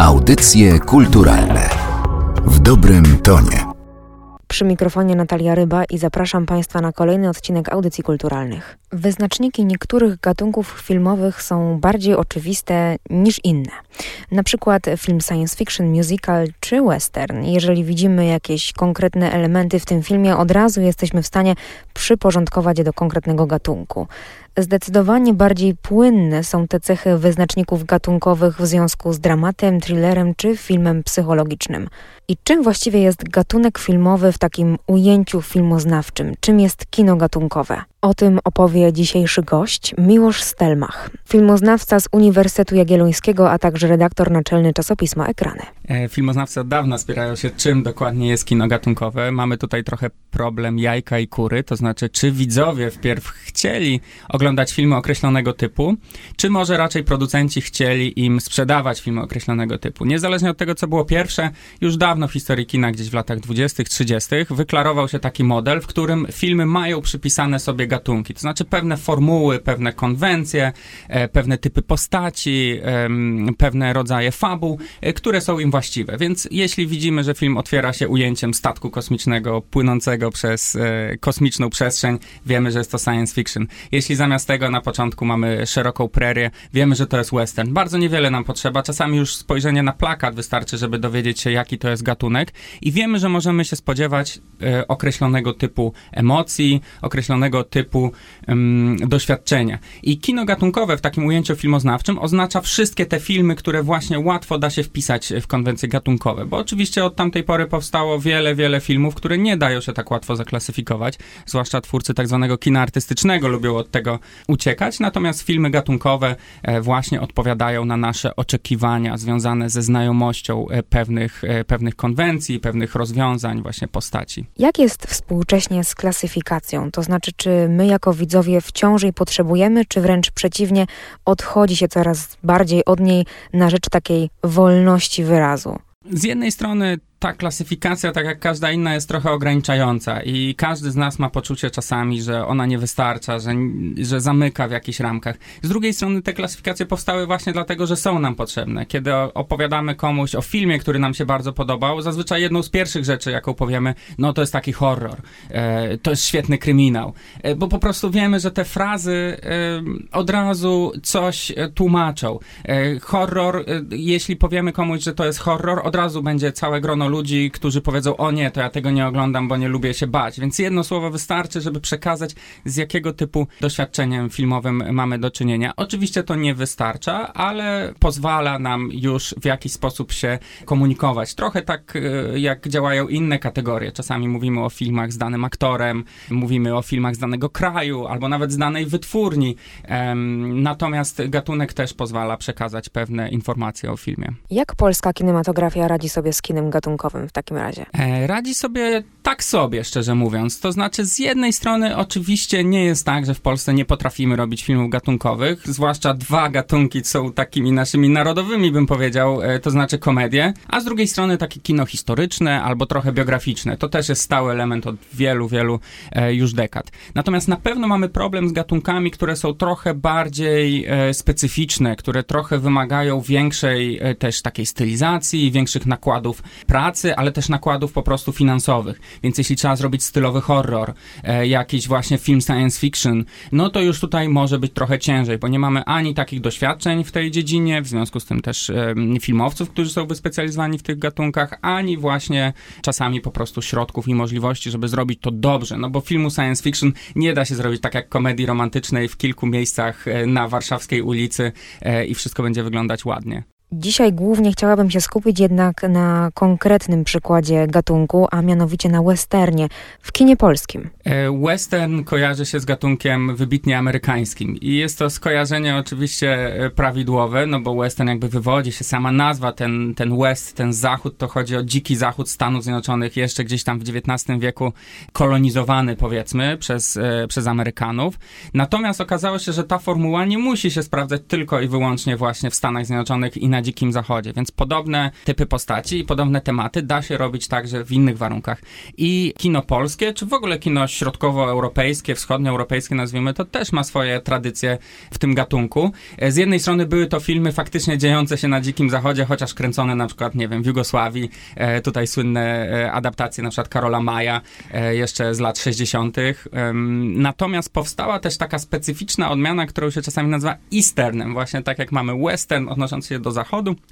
Audycje kulturalne w dobrym tonie. Przy mikrofonie Natalia Ryba i zapraszam Państwa na kolejny odcinek audycji kulturalnych. Wyznaczniki niektórych gatunków filmowych są bardziej oczywiste niż inne. Na przykład film science fiction, musical czy western. Jeżeli widzimy jakieś konkretne elementy w tym filmie, od razu jesteśmy w stanie przyporządkować je do konkretnego gatunku. Zdecydowanie bardziej płynne są te cechy wyznaczników gatunkowych w związku z dramatem, thrillerem czy filmem psychologicznym. I czym właściwie jest gatunek filmowy w takim ujęciu filmoznawczym? Czym jest kino gatunkowe? O tym opowie dzisiejszy gość Miłosz Stelmach, filmoznawca z Uniwersytetu Jagiellońskiego, a także redaktor naczelny czasopisma Ekrany. E, filmoznawcy od dawna spierają się, czym dokładnie jest kino gatunkowe. Mamy tutaj trochę problem jajka i kury, to znaczy, czy widzowie wpierw chcieli oglądać filmy określonego typu, czy może raczej producenci chcieli im sprzedawać filmy określonego typu. Niezależnie od tego, co było pierwsze, już dawno w historii kina, gdzieś w latach 20., 30., wyklarował się taki model, w którym filmy mają przypisane sobie gatunki, to znaczy pewne formuły, pewne konwencje, e, pewne typy postaci, pewne rodzaje fabuł, e, które są im właściwe. Więc jeśli widzimy, że film otwiera się ujęciem statku kosmicznego płynącego przez e, kosmiczną przestrzeń, wiemy, że jest to science fiction. Jeśli zamiast tego na początku mamy szeroką prerię, wiemy, że to jest western. Bardzo niewiele nam potrzeba. Czasami już spojrzenie na plakat wystarczy, żeby dowiedzieć się, jaki to jest gatunek i wiemy, że możemy się spodziewać określonego typu emocji, określonego typu doświadczenia. I kino gatunkowe w takim ujęciu filmoznawczym oznacza wszystkie te filmy, które właśnie łatwo da się wpisać w konwencje gatunkowe, bo oczywiście od tamtej pory powstało wiele, wiele filmów, które nie dają się tak łatwo zaklasyfikować, zwłaszcza twórcy tak zwanego kina artystycznego lubią od tego uciekać, natomiast filmy gatunkowe e, właśnie odpowiadają na nasze oczekiwania związane ze znajomością e, pewnych, e, pewnych konwencji, pewnych rozwiązań, właśnie postaci. Jak jest współcześnie z klasyfikacją? To znaczy, czy my jako widzowie wciąż jej potrzebujemy, czy wręcz przeciwnie, odchodzi się coraz bardziej od niej na rzecz takiej wolności wyrazu? Z jednej strony ta klasyfikacja, tak jak każda inna, jest trochę ograniczająca i każdy z nas ma poczucie czasami, że ona nie wystarcza, że, że zamyka w jakichś ramkach. Z drugiej strony te klasyfikacje powstały właśnie dlatego, że są nam potrzebne. Kiedy opowiadamy komuś o filmie, który nam się bardzo podobał, zazwyczaj jedną z pierwszych rzeczy, jaką powiemy, no to jest taki horror, e, to jest świetny kryminał, e, bo po prostu wiemy, że te frazy e, od razu coś tłumaczą. Horror, jeśli powiemy komuś, że to jest horror, od razu będzie całe grono ludzi, którzy powiedzą, o nie, to ja tego nie oglądam, bo nie lubię się bać. Więc jedno słowo wystarczy, żeby przekazać, z jakiego typu doświadczeniem filmowym mamy do czynienia. Oczywiście to nie wystarcza, ale pozwala nam już w jakiś sposób się komunikować. Trochę tak, e, jak działają inne kategorie. Czasami mówimy o filmach z danym aktorem, mówimy o filmach z danego kraju, albo nawet z danej wytwórni. Natomiast gatunek też pozwala przekazać pewne informacje o filmie. Jak polska kinematografia radzi sobie z kinem gatunkowym? W takim razie? E, radzi sobie tak sobie, szczerze mówiąc. To znaczy, z jednej strony oczywiście nie jest tak, że w Polsce nie potrafimy robić filmów gatunkowych, zwłaszcza dwa gatunki są takimi naszymi narodowymi, bym powiedział, e, to znaczy komedie, a z drugiej strony takie kino historyczne albo trochę biograficzne. To też jest stały element od wielu, wielu e, już dekad. Natomiast na pewno mamy problem z gatunkami, które są trochę bardziej specyficzne, które trochę wymagają większej też takiej stylizacji, większych nakładów pracy, pracy, ale też nakładów po prostu finansowych. Więc jeśli trzeba zrobić stylowy horror, e, jakiś właśnie film science fiction, no to już tutaj może być trochę ciężej, bo nie mamy ani takich doświadczeń w tej dziedzinie, w związku z tym też e, filmowców, którzy są wyspecjalizowani w tych gatunkach, ani właśnie czasami po prostu środków i możliwości, żeby zrobić to dobrze. No bo filmu science fiction nie da się zrobić tak jak komedii romantycznej w kilku miejscach e, na warszawskiej ulicy e, i wszystko będzie wyglądać ładnie. Dzisiaj głównie chciałabym się skupić jednak na konkretnym przykładzie gatunku, a mianowicie na westernie w kinie polskim. E, western kojarzy się z gatunkiem wybitnie amerykańskim i jest to skojarzenie oczywiście e, prawidłowe, no bo western jakby wywodzi się, sama nazwa, ten, ten west, ten zachód, to chodzi o dziki zachód Stanów Zjednoczonych, jeszcze gdzieś tam w XIX wieku kolonizowany powiedzmy przez, e, przez Amerykanów. Natomiast okazało się, że ta formuła nie musi się sprawdzać tylko i wyłącznie właśnie w Stanach Zjednoczonych i na na Dzikim Zachodzie, więc podobne typy postaci i podobne tematy da się robić także w innych warunkach. I kino polskie, czy w ogóle kino środkowoeuropejskie, wschodnioeuropejskie nazwijmy, to też ma swoje tradycje w tym gatunku. Z jednej strony były to filmy faktycznie dziejące się na Dzikim Zachodzie, chociaż kręcone na przykład, nie wiem, w Jugosławii, e, tutaj słynne e, adaptacje na przykład Karola Maja, e, jeszcze z lat 60. Natomiast powstała też taka specyficzna odmiana, którą się czasami nazywa Easternem, właśnie tak jak mamy western odnoszący się do zachodu,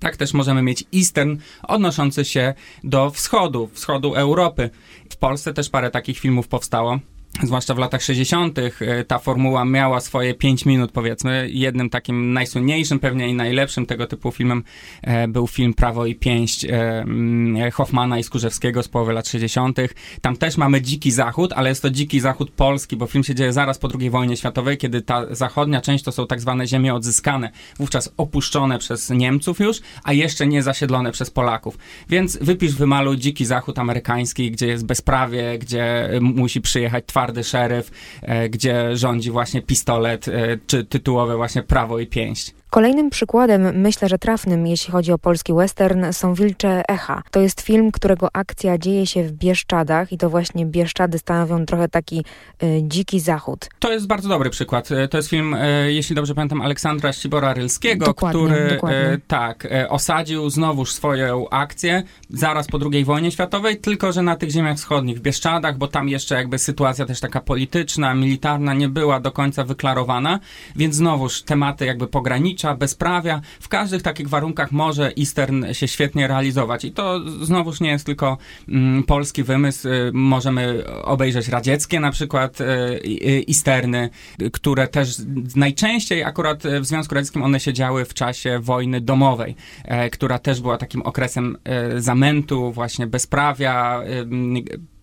tak też możemy mieć Eastern odnoszący się do wschodu, wschodu Europy. W Polsce też parę takich filmów powstało zwłaszcza w latach 60., e, ta formuła miała swoje 5 minut, powiedzmy. Jednym takim najsłynniejszym, pewnie i najlepszym tego typu filmem e, był film Prawo i Pięść e, mm, Hoffmana i Skurzewskiego z połowy lat 60. Tam też mamy dziki zachód, ale jest to dziki zachód polski, bo film się dzieje zaraz po II wojnie światowej, kiedy ta zachodnia część to są tak zwane ziemie odzyskane, wówczas opuszczone przez Niemców już, a jeszcze nie zasiedlone przez Polaków. Więc wypisz, wymaluj dziki zachód amerykański, gdzie jest bezprawie, gdzie musi przyjechać twardy szeryf, e, gdzie rządzi właśnie pistolet, e, czy tytułowe właśnie prawo i pięść. Kolejnym przykładem, myślę, że trafnym, jeśli chodzi o polski western, są Wilcze Echa. To jest film, którego akcja dzieje się w Bieszczadach i to właśnie Bieszczady stanowią trochę taki y, dziki zachód. To jest bardzo dobry przykład. E, to jest film, e, jeśli dobrze pamiętam, Aleksandra Ścibora-Rylskiego, dokładnie, który e, dokładnie. tak e, osadził znowuż swoją akcję zaraz po II wojnie światowej, tylko że na tych ziemiach wschodnich, w Bieszczadach, bo tam jeszcze jakby sytuacja też taka polityczna, militarna nie była do końca wyklarowana, więc znowuż tematy jakby pograniczne, bezprawia. W każdych takich warunkach może Eastern się świetnie realizować. I to znowuż nie jest tylko mm, polski wymysł. Y, możemy obejrzeć radzieckie na przykład y, y, Easterny, które też najczęściej akurat w Związku Radzieckim one się działy w czasie wojny domowej, e, która też była takim okresem e, zamętu, właśnie bezprawia,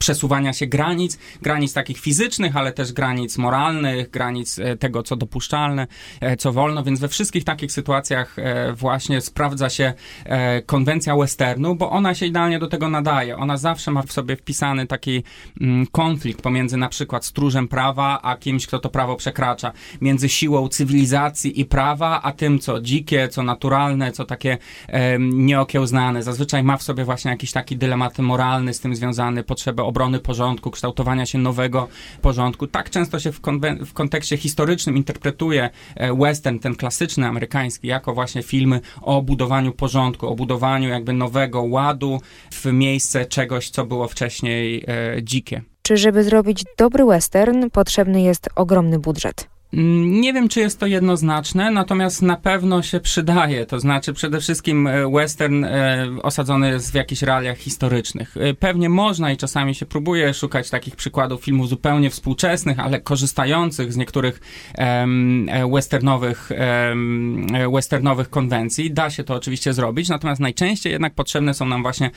przesuwania się granic, granic takich fizycznych, ale też granic moralnych, granic e, tego, co dopuszczalne, e, co wolno, więc we wszystkich takich sytuacjach e, właśnie sprawdza się konwencja westernu, bo ona się idealnie do tego nadaje. Ona zawsze ma w sobie wpisany taki mm, konflikt pomiędzy na przykład stróżem prawa, a kimś, kto to prawo przekracza. Między siłą cywilizacji i prawa, a tym, co dzikie, co naturalne, co takie nieokiełznane. Zazwyczaj ma w sobie właśnie jakiś taki dylemat moralny z tym związany, potrzebę obrony porządku, kształtowania się nowego porządku. Tak często się w, w kontekście historycznym interpretuje e, western, ten klasyczny amerykański, jako właśnie filmy o budowaniu porządku, o budowaniu jakby nowego ładu w miejsce czegoś, co było wcześniej e, dzikie. Czy żeby zrobić dobry western, potrzebny jest ogromny budżet? Mm, nie wiem, czy jest to jednoznaczne, natomiast na pewno się przydaje. To znaczy, przede wszystkim e, western e, osadzony jest w jakichś realiach historycznych. E, pewnie można i czasami się próbuje szukać takich przykładów filmów zupełnie współczesnych, ale korzystających z niektórych westernowych, westernowych konwencji. Da się to oczywiście zrobić, natomiast najczęściej jednak potrzebne są nam właśnie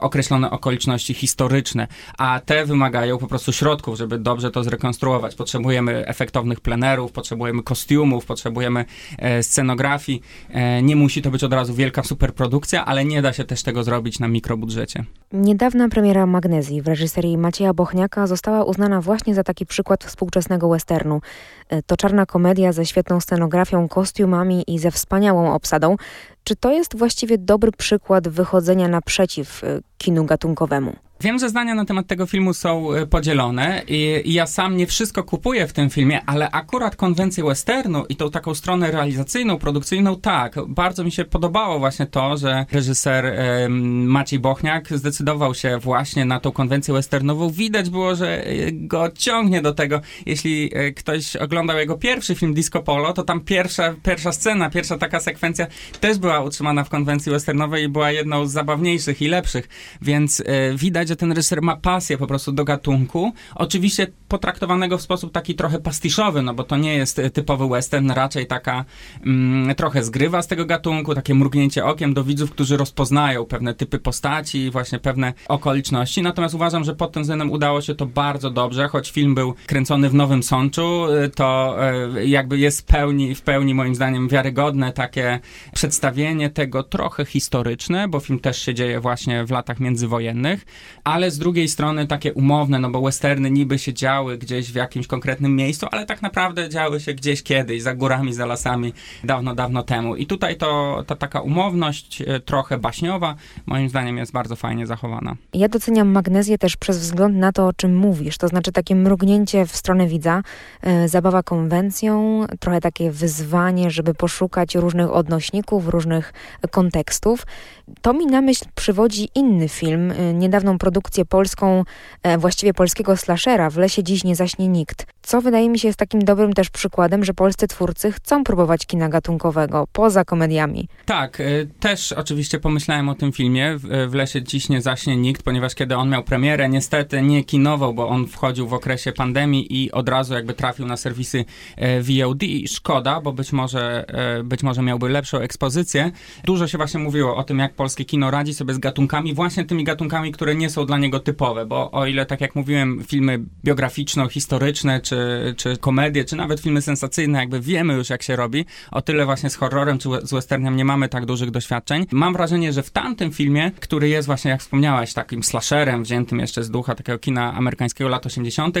określone okoliczności historyczne, a te wymagają po prostu środków, żeby dobrze to zrekonstruować. Potrzebujemy efektownych plenerów, plenerów, potrzebujemy kostiumów, potrzebujemy e, scenografii. E, nie musi to być od razu wielka superprodukcja, ale nie da się też tego zrobić na mikrobudżecie. Niedawna premiera Magnezji w reżyserii Macieja Bochniaka została uznana właśnie za taki przykład współczesnego westernu. E, to czarna komedia ze świetną scenografią, kostiumami i ze wspaniałą obsadą. Czy to jest właściwie dobry przykład wychodzenia naprzeciw kinu gatunkowemu? Wiem, że zdania na temat tego filmu są e, podzielone i, i, ja sam nie wszystko kupuję w tym filmie, ale akurat konwencję westernu i tą taką stronę realizacyjną, produkcyjną, tak. Bardzo mi się podobało właśnie to, że reżyser e, Maciej Bochniak zdecydował się właśnie na tą konwencję westernową. Widać było, że e, go ciągnie do tego. Jeśli e, ktoś oglądał jego pierwszy film Disco Polo, to tam pierwsza, pierwsza scena, pierwsza taka sekwencja też była utrzymana w konwencji westernowej i była jedną z zabawniejszych i lepszych, więc e, widać, że ten reżyser ma pasję po prostu do gatunku. Oczywiście potraktowanego w sposób taki trochę pastiszowy, no bo to nie jest e, typowy western, raczej taka mm, trochę zgrywa z tego gatunku, takie mrugnięcie okiem do widzów, którzy rozpoznają pewne typy postaci, właśnie pewne okoliczności. Natomiast uważam, że pod tym względem udało się to bardzo dobrze, choć film był kręcony w Nowym Sączu, e, to e, jakby jest w pełni, w pełni moim zdaniem wiarygodne takie przedstawienie tego trochę historyczne, bo film też się dzieje właśnie w latach międzywojennych, ale z drugiej strony takie umowne, no bo westerny niby się działy działy gdzieś w jakimś konkretnym miejscu, ale tak naprawdę działy się gdzieś kiedyś, za górami, za lasami, dawno, dawno temu. I tutaj to, ta taka umowność, e, trochę baśniowa, moim zdaniem jest bardzo fajnie zachowana. Ja doceniam magnezję też przez wzgląd na to, o czym mówisz, to znaczy takie mrugnięcie w stronę widza, e, zabawa konwencją, trochę takie wyzwanie, żeby poszukać różnych odnośników, różnych kontekstów. To mi na myśl przywodzi inny film, y, niedawną produkcję polską, e, właściwie polskiego slashera, W lesie dziś nie zaśnie nikt. Co wydaje mi się jest takim dobrym też przykładem, że polscy twórcy chcą próbować kina gatunkowego, poza komediami. Tak, y, też oczywiście pomyślałem o tym filmie, W lesie dziś nie zaśnie nikt, ponieważ kiedy on miał premierę, niestety nie kinował, bo on wchodził w okresie pandemii i od razu jakby trafił na serwisy e, VOD. Szkoda, bo być może, e, być może miałby lepszą ekspozycję. Dużo się właśnie mówiło o tym, jak polskie kino radzi sobie z gatunkami, właśnie tymi gatunkami, które nie są dla niego typowe, bo o ile, tak jak mówiłem, filmy biograficzno-historyczne, czy, czy komedie, czy nawet filmy sensacyjne, jakby wiemy już, jak się robi, o tyle właśnie z horrorem czy z westernem nie mamy tak dużych doświadczeń. Mam wrażenie, że w tamtym filmie, który jest właśnie, jak wspomniałaś, takim slasherem, wziętym jeszcze z ducha takiego kina amerykańskiego lat 80.,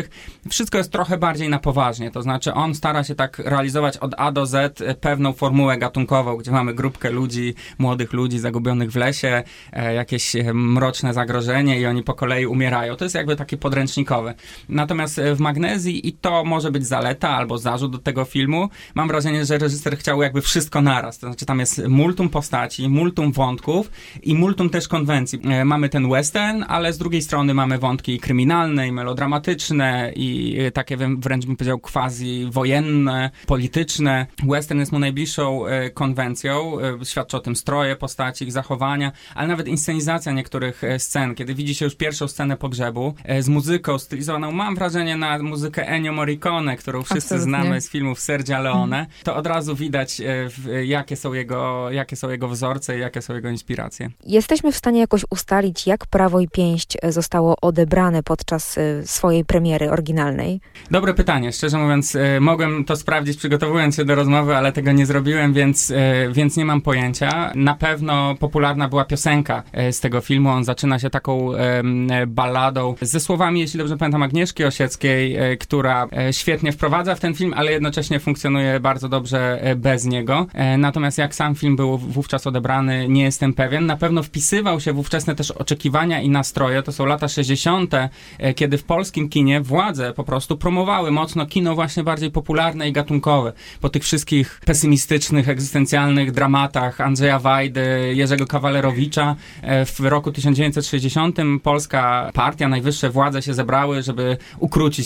wszystko jest trochę bardziej na poważnie, to znaczy on stara się tak realizować od A do Z pewną formułę gatunkową, gdzie mamy grupkę ludzi, młodych ludzi zagubionych w lesie, e, jakieś e, mroczne zagrożenie i oni po kolei umierają. To jest jakby takie podręcznikowe. Natomiast e, w Magnezji i to może być zaleta albo zarzut do tego filmu, mam wrażenie, że reżyser chciał jakby wszystko naraz. To znaczy tam jest multum postaci, multum wątków i multum też konwencji. Mamy ten western, ale z drugiej strony mamy wątki kryminalne i melodramatyczne i takie wręcz bym powiedział quasi wojenne, polityczne. Western jest mu najbliższą konwencją, świadczy o tym stroje postaci, ich zachowania, ale nawet inscenizacja niektórych e, scen, kiedy widzi się już pierwszą scenę pogrzebu e, z muzyką stylizowaną, mam wrażenie na muzykę Ennio Morricone, którą wszyscy Absolutnie. znamy z filmów Sergia Leone, to od razu widać, e, jakie są jego, jakie są jego wzorce i jakie są jego inspiracje. Jesteśmy w stanie jakoś ustalić, jak Prawo i Pięść zostało odebrane podczas swojej premiery oryginalnej? Dobre pytanie. Szczerze mówiąc, mogłem to sprawdzić przygotowując się do rozmowy, ale tego nie zrobiłem, więc, więc nie mam pojęcia. Na pewno popularna była piosenka e, z tego filmu. On zaczyna się taką e, balladą ze słowami, jeśli dobrze pamiętam, Agnieszki Osieckiej, e, która świetnie wprowadza w ten film, ale jednocześnie funkcjonuje bardzo dobrze bez niego. Natomiast jak sam film był wówczas odebrany, nie jestem pewien. Na pewno wpisywał się w ówczesne też oczekiwania i nastroje. To są lata 60., kiedy w polskim kinie władze po prostu promowały mocno kino właśnie bardziej popularne i gatunkowe. Po tych wszystkich pesymistycznych, egzystencjalnych dramatach Andrzeja Wajdy, Jerzego Kawalerowicza. E, w roku 1960 polska partia, najwyższe władze się zebrały, żeby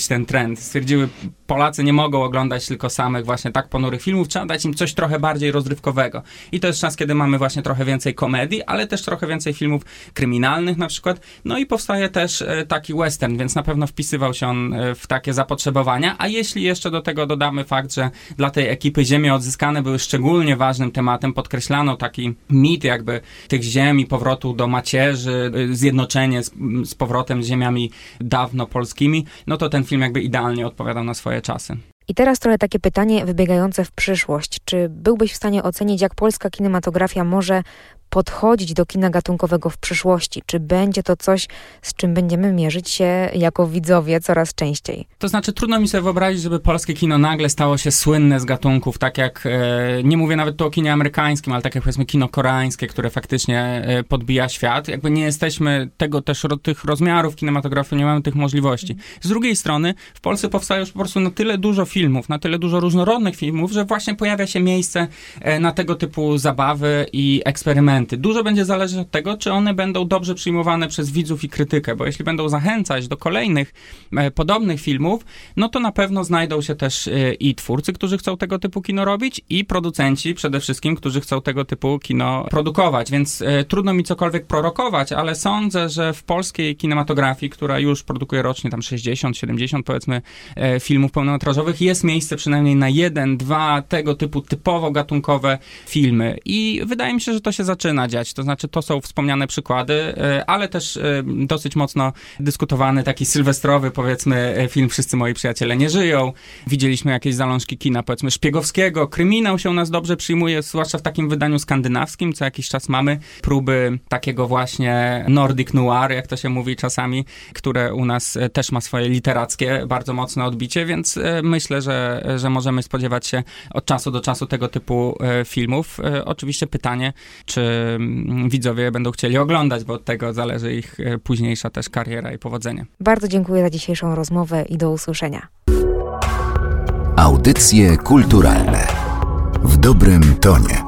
ten trend. Stwierdziły, Polacy nie mogą oglądać tylko samych właśnie tak ponurych filmów, trzeba dać im coś trochę bardziej rozrywkowego. I to jest czas, kiedy mamy właśnie trochę więcej komedii, ale też trochę więcej filmów kryminalnych na przykład. No i powstaje też e, taki western, więc na pewno wpisywał się on e, w takie zapotrzebowania. A jeśli jeszcze do tego dodamy fakt, że dla tej ekipy Ziemie odzyskane były szczególnie ważnym tematem, podkreślano taki mit jakby tych ziem i powrotu do macierzy, y, zjednoczenie z, z powrotem z ziemiami dawno polskimi, no to ten film jakby idealnie odpowiadał na swoje czasy. I teraz trochę takie pytanie wybiegające w przyszłość. Czy byłbyś w stanie ocenić, jak polska kinematografia może podchodzić do kina gatunkowego w przyszłości? Czy będzie to coś, z czym będziemy mierzyć się jako widzowie coraz częściej? To znaczy, trudno mi sobie wyobrazić, żeby polskie kino nagle stało się słynne z gatunków, tak jak, e, nie mówię nawet tu o kinie amerykańskim, ale tak jak powiedzmy kino koreańskie, które faktycznie e, podbija świat. Jakby nie jesteśmy tego też, tych rozmiarów kinematografii, nie mamy tych możliwości. Z drugiej strony, w Polsce powstaje już po prostu na tyle dużo filmów, na tyle dużo różnorodnych filmów, że właśnie pojawia się miejsce e, na tego typu zabawy i eksperymenty Dużo będzie zależeć od tego, czy one będą dobrze przyjmowane przez widzów i krytykę, bo jeśli będą zachęcać do kolejnych e, podobnych filmów, no to na pewno znajdą się też e, i twórcy, którzy chcą tego typu kino robić, i producenci przede wszystkim, którzy chcą tego typu kino produkować, więc e, trudno mi cokolwiek prorokować, ale sądzę, że w polskiej kinematografii, która już produkuje rocznie tam 60, 70 powiedzmy e, filmów pełnometrażowych, jest miejsce przynajmniej na jeden, dwa tego typu typowo gatunkowe filmy. I wydaje mi się, że to się zaczyna zaczyna dziać. To znaczy, to są wspomniane przykłady, ale też dosyć mocno dyskutowany taki sylwestrowy, powiedzmy, film Wszyscy moi przyjaciele nie żyją. Widzieliśmy jakieś zalążki kina, powiedzmy, szpiegowskiego. Kryminał się u nas dobrze przyjmuje, zwłaszcza w takim wydaniu skandynawskim. Co jakiś czas mamy próby takiego właśnie Nordic Noir, jak to się mówi czasami, które u nas też ma swoje literackie bardzo mocne odbicie, więc e, myślę, że, że możemy spodziewać się od czasu do czasu tego typu e, filmów. E, oczywiście pytanie, czy widzowie będą chcieli oglądać, bo od tego zależy ich późniejsza też kariera i powodzenie. Bardzo dziękuję za dzisiejszą rozmowę i do usłyszenia. Audycje kulturalne w dobrym tonie.